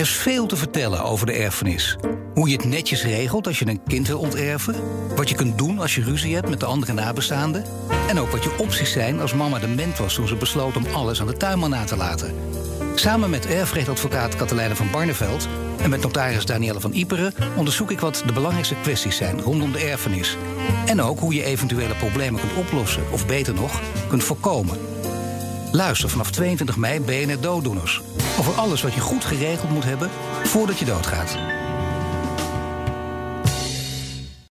Er is veel te vertellen over de erfenis. Hoe je het netjes regelt als je een kind wil onterven. Wat je kunt doen als je ruzie hebt met de andere nabestaanden. En ook wat je opties zijn als mama dement was toen ze besloot om alles aan de tuinman na te laten. Samen met erfrechtadvocaat Katelijne van Barneveld en met notaris Danielle van Iperen onderzoek ik wat de belangrijkste kwesties zijn rondom de erfenis. En ook hoe je eventuele problemen kunt oplossen, of beter nog, kunt voorkomen. Luister vanaf 22 mei BNR Dooddoeners. Over alles wat je goed geregeld moet hebben voordat je doodgaat.